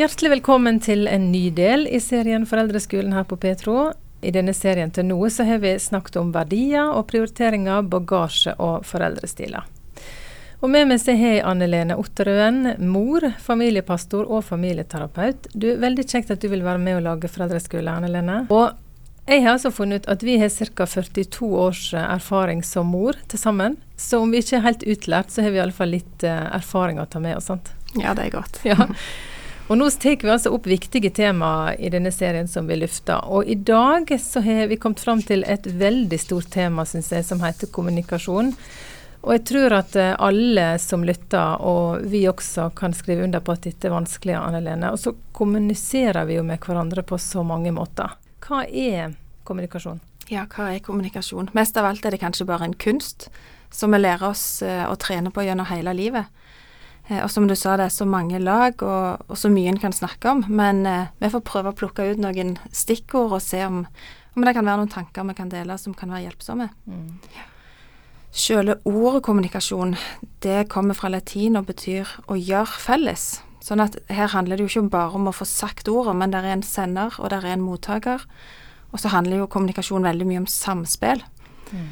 Hjertelig velkommen til en ny del i serien Foreldreskolen her på Petro. I denne serien til nå så har vi snakket om verdier og prioriteringer, bagasje og foreldrestiler. Og med meg så har jeg Anne Lene Otterøen, mor, familiepastor og familieterapeut. Du, Veldig kjekt at du vil være med og lage foreldreskole, Anne Lene. Og jeg har altså funnet ut at vi har ca. 42 års erfaring som mor til sammen. Så om vi ikke er helt utlært, så har vi iallfall litt uh, erfaring å ta med oss. sant? Ja, det er godt. Ja. Og nå tar vi altså opp viktige tema i denne serien som vi lufter. Og i dag så har vi kommet fram til et veldig stort tema, syns jeg, som heter kommunikasjon. Og jeg tror at eh, alle som lytter, og vi også, kan skrive under på at dette er vanskelig, Anne Lene. Og så kommuniserer vi jo med hverandre på så mange måter. Hva er kommunikasjon? Ja, hva er kommunikasjon? Mest av alt er det kanskje bare en kunst som vi lærer oss uh, å trene på gjennom hele livet. Eh, og som du sa, det er så mange lag og, og så mye en kan snakke om. Men eh, vi får prøve å plukke ut noen stikkord og se om, om, det kan være noen tanker vi kan dele som kan være hjelpsomme. Mm. Selve ordet kommunikasjon, det kommer fra latin og betyr å gjøre felles. Sånn at her handler det jo ikke bare om å få sagt ordet, men det er en sender, og det er en mottaker. Og så handler jo kommunikasjon veldig mye om samspill. Mm.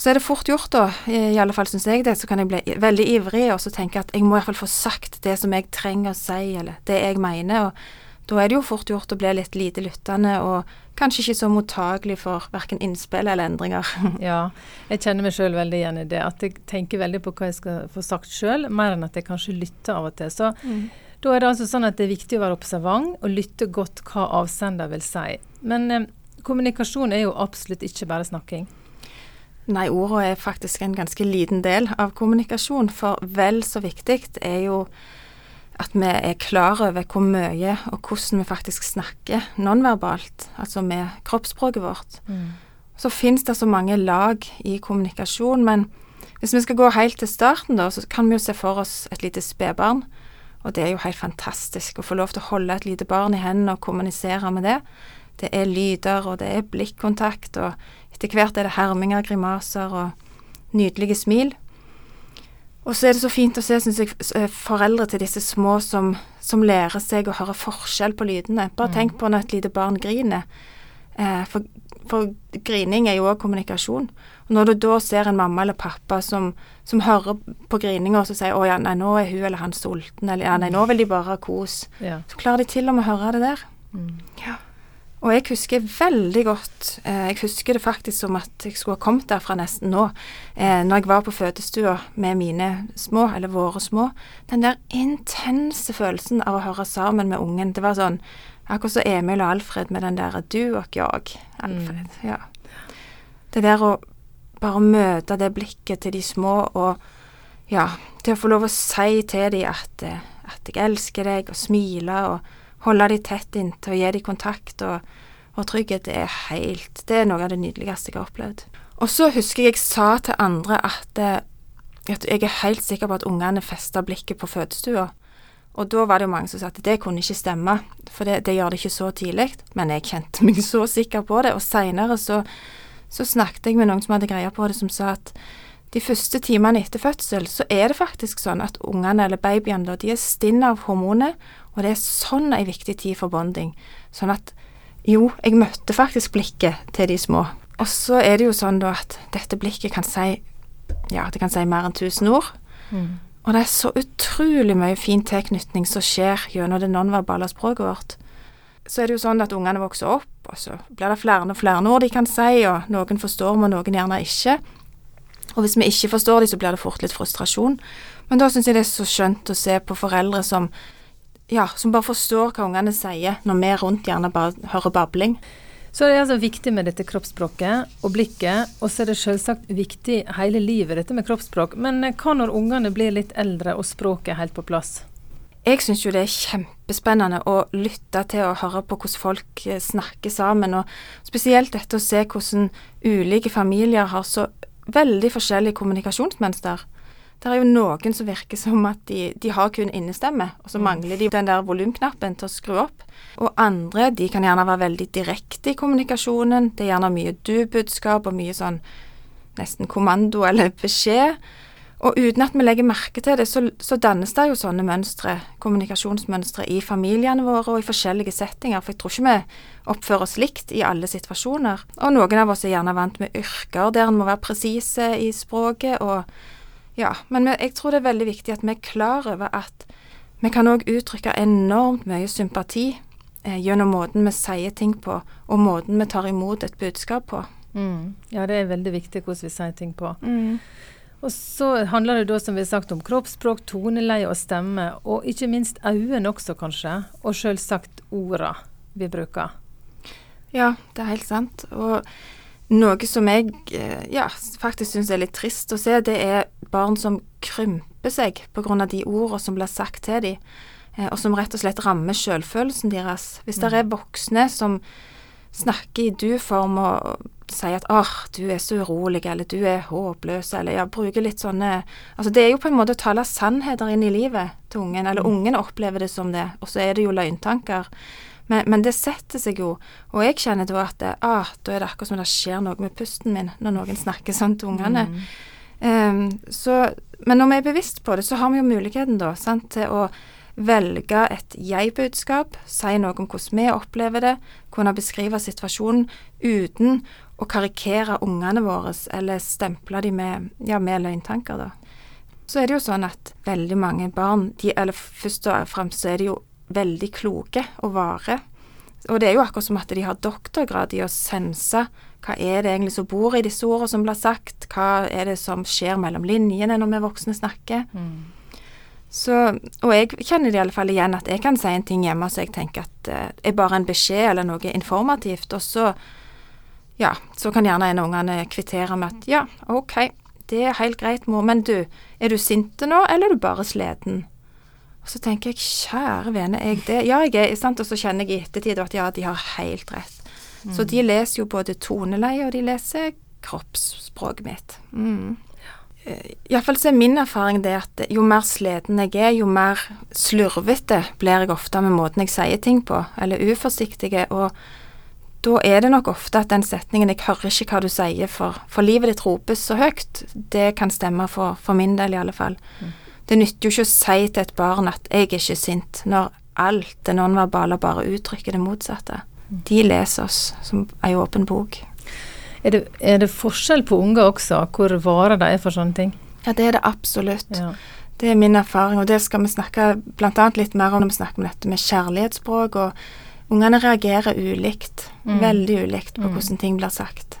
Så er det fort gjort, da, i alle fall syns jeg det, så kan jeg bli veldig ivrig og så tenke at jeg må i hvert fall få sagt det som jeg trenger å si, eller det jeg mener. og Da er det jo fort gjort å bli litt lite lyttende og kanskje ikke så mottagelig for verken innspill eller endringer. ja, jeg kjenner meg sjøl veldig igjen i det. At jeg tenker veldig på hva jeg skal få sagt sjøl, mer enn at jeg kanskje lytter av og til. Så mm. da er det altså sånn at det er viktig å være observant og lytte godt hva avsender vil si. Men eh, kommunikasjon er jo absolutt ikke bare snakking. Nei, orda er faktisk en ganske liten del av kommunikasjon, for vel så viktig er jo at vi er klar over hvor mye og hvordan vi faktisk snakker nonverbalt, altså med kroppsspråket vårt. Mm. Så finnes det så mange lag i kommunikasjon, men hvis vi skal gå helt til starten, da, så kan vi jo se for oss et lite spedbarn. Og det er jo helt fantastisk å få lov til å holde et lite barn i hendene og kommunisere med det. Det er lyder, og det er blikkontakt, og etter hvert er det herminger, grimaser og nydelige smil. Og så er det så fint å se, syns jeg, eh, foreldre til disse små som, som, lærer seg å høre forskjell på lydene. Bare mm. tenk på når et lite barn griner. Eh, for, for, grining er jo òg kommunikasjon. Og når du da ser en mamma eller pappa som, som hører på grininga og så sier 'Å ja, nei, nå er hun eller han sulten', eller 'Ja, nei, nå vil de bare ha kos', ja. så klarer de til og med å høre det der. Mm. Ja. Og jeg husker veldig godt eh, Jeg husker det faktisk som at jeg skulle ha kommet derfra nesten nå. Eh, når jeg var på fødestua med mine små, eller våre små. Den der intense følelsen av å høre sammen med ungen. Det var sånn akkurat som Emil og Alfred med den der 'du og jeg', Alfred. Mm. Ja. Det der å bare møte det blikket til de små, og ja, til å få lov å si til dem at, eh, at jeg elsker deg, og smile, og holde de tett inntil og gi de kontakt og, og, trygghet, det er helt Det er noe av det nydeligste jeg har opplevd. Og så husker jeg jeg sa til andre at, eh, at jeg er helt sikker på at ungene festa blikket på fødestua. Og da var det jo mange som sa at det kunne ikke stemme, for det, det gjør det ikke så tidlig. Men jeg kjente meg så sikker på det. Og seinere så, så snakket jeg med noen som hadde greie på det, som sa at de første timene etter fødsel, så er det faktisk sånn at ungene, eller babyene, de er stinn av hormoner, og det er sånn ei viktig tid for bonding. Sånn at jo, jeg møtte faktisk blikket til de små. Og så er det jo sånn da at dette blikket kan si ja, det kan si mer enn tusen ord. Mm. Og det er så utrolig mye fin tilknytning som skjer gjennom det nonverbale språket vårt. Så er det jo sånn at ungene vokser opp, og så blir det flere og flere ord de kan si, og noen forstår vi, og noen gjerne ikke. Og hvis vi ikke forstår dem, så blir det fort litt frustrasjon. Men da syns jeg det er så skjønt å se på foreldre som ja, som bare forstår hva ungene sier, når vi rundt gjerne bare hører babling. Så det er altså viktig med dette kroppsspråket og blikket, og så er det selvsagt viktig hele livet, dette med kroppsspråk. Men eh, hva når ungene blir litt eldre og språket er helt på plass? Jeg syns jo det er kjempespennende å lytte til og høre på hvordan folk eh, snakker sammen, og spesielt dette å se hvordan ulike familier har så veldig forskjellig kommunikasjonsmønster. Det er jo noen som virker som at de, de har kun innestemme, og så mm. mangler de den der volumknappen til å skru opp. Og andre, de kan gjerne være veldig direkte i kommunikasjonen. Det er gjerne mye du-budskap og mye sånn nesten kommando eller beskjed. Og uten at vi legger merke til det, så, så dannes det jo sånne mønstre, kommunikasjonsmønstre, i familiene våre og i forskjellige settinger. For jeg tror ikke vi oppfører oss likt i alle situasjoner. Og noen av oss er gjerne vant med yrker der en må være presise i språket og Ja. Men jeg tror det er veldig viktig at vi er klar over at vi kan òg uttrykke enormt mye sympati eh, gjennom måten vi sier ting på, og måten vi tar imot et budskap på. Mm. Ja, det er veldig viktig hvordan vi sier ting på. Mm. Og så handler det da, som vi har sagt, om kroppsspråk, toneleie og stemme, og ikke minst øynene også, kanskje, og selvsagt orda vi bruker. Ja, det er helt sant. Og noe som jeg eh, ja, faktisk syns er litt trist å se, det er barn som krymper seg pga. de ordene som blir sagt til dem, eh, og som rett og slett rammer selvfølelsen deres. Hvis mm. det er voksne som snakker i du-form og sier at 'åh, du er så urolig', eller 'du er håpløs', eller ja, bruker litt sånne Altså det er jo på en måte å tale sannheter inn i livet til ungen, eller mm. ungen opplever det som det, og så er det jo løgntanker. Men, men, det setter seg jo, og jeg kjenner da at det, ah, da er det akkurat som det skjer noe med pusten min når noen snakker sånn til ungene. Mm. Um, så, men når vi er bevisst på det, så har vi jo muligheten da, sant, til å velge et jeg-budskap, si noe om hvordan vi opplever det, kunne beskrive situasjonen uten å karikere ungene våre eller stemple dem med, ja, med løgntanker, da. Så er det jo sånn at veldig mange barn, de, eller først og fremst er de jo veldig kloke og vare. Og det er jo akkurat som at de har doktorgrad i å sense hva er det egentlig som bor i disse ordene som blir sagt, hva er det som skjer mellom linjene når vi voksne snakker. Mm. Så, og jeg kjenner det i alle fall igjen at jeg kan si en ting hjemme så jeg tenker at det uh, er bare en beskjed eller noe informativt, og så ja, så kan gjerne en av ungene kvittere med at ja, OK, det er helt greit, mor, men du, er du sint nå, eller er du bare sliten? Og så tenker jeg, kjære vene, jeg det? Ja, jeg er, sant, og så kjenner jeg i ettertid at ja, de har helt rett. Mm. Så de leser jo både toneleie, og de leser kroppsspråket mitt. Mm. Iallfall så er min erfaring det at jo mer sliten jeg er, jo mer slurvete blir jeg ofte med måten jeg sier ting på, eller uforsiktige, og da er det nok ofte at den setningen 'jeg hører ikke hva du sier, for, for livet ditt ropes så høyt', det kan stemme for, for min del, i alle fall. Mm. Det nytter jo ikke å si til et barn at 'jeg er ikke sint', når alt det nonverbale bare uttrykker det motsatte. Mm. De leser oss som ei åpen bok. Er det, er det, forskjell på unger også, hvor vare de er for sånne ting? Ja, det er det absolutt. Ja. Det er min erfaring, og det skal vi snakke bl.a. litt mer om når vi snakker om dette med kjærlighetsspråk. og Ungene reagerer ulikt, mm. veldig ulikt, på mm. hvordan ting blir sagt.